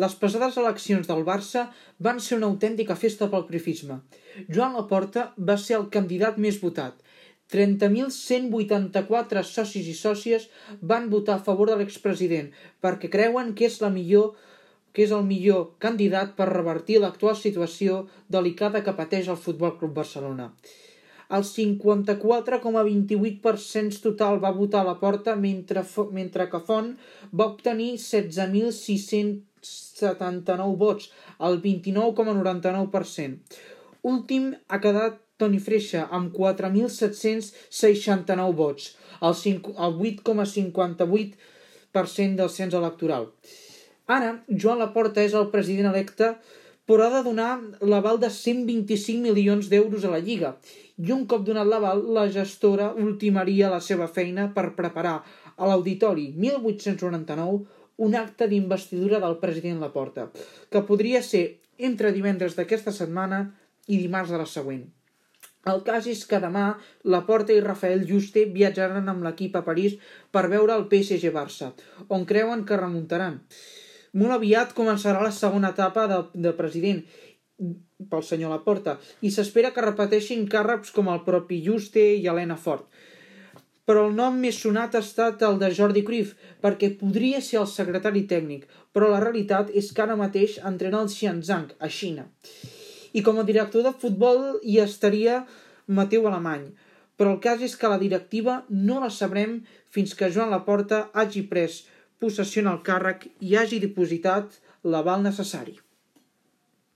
Les passades eleccions del Barça van ser una autèntica festa pel crifisme. Joan Laporta va ser el candidat més votat. 30.184 socis i sòcies van votar a favor de l'expresident perquè creuen que és la millor que és el millor candidat per revertir l'actual situació delicada que pateix el Futbol Club Barcelona. El 54,28% total va votar a la porta, mentre, mentre que Font va obtenir 16.679 vots, el 29,99%. Últim ha quedat Toni Freixa amb 4.769 vots, el 8,58% del cens electoral. Ara, Joan Laporta és el president electe, però ha de donar l'aval de 125 milions d'euros a la Lliga. I un cop donat l'aval, la gestora ultimaria la seva feina per preparar a l'Auditori 1899 un acte d'investidura del president Laporta, que podria ser entre divendres d'aquesta setmana i dimarts de la següent. El cas és que demà Laporta i Rafael Juste viatjaran amb l'equip a París per veure el PSG Barça, on creuen que remuntaran. Molt aviat començarà la segona etapa de, de president pel senyor Laporta i s'espera que repeteixin càrrecs com el propi Juste i Helena Fort. Però el nom més sonat ha estat el de Jordi Cruyff, perquè podria ser el secretari tècnic, però la realitat és que ara mateix entrena el Xianzhang, a Xina. I com a director de futbol hi estaria Mateu Alemany, però el cas és que la directiva no la sabrem fins que Joan Laporta hagi pres possessió en el càrrec i hagi dipositat l'aval necessari.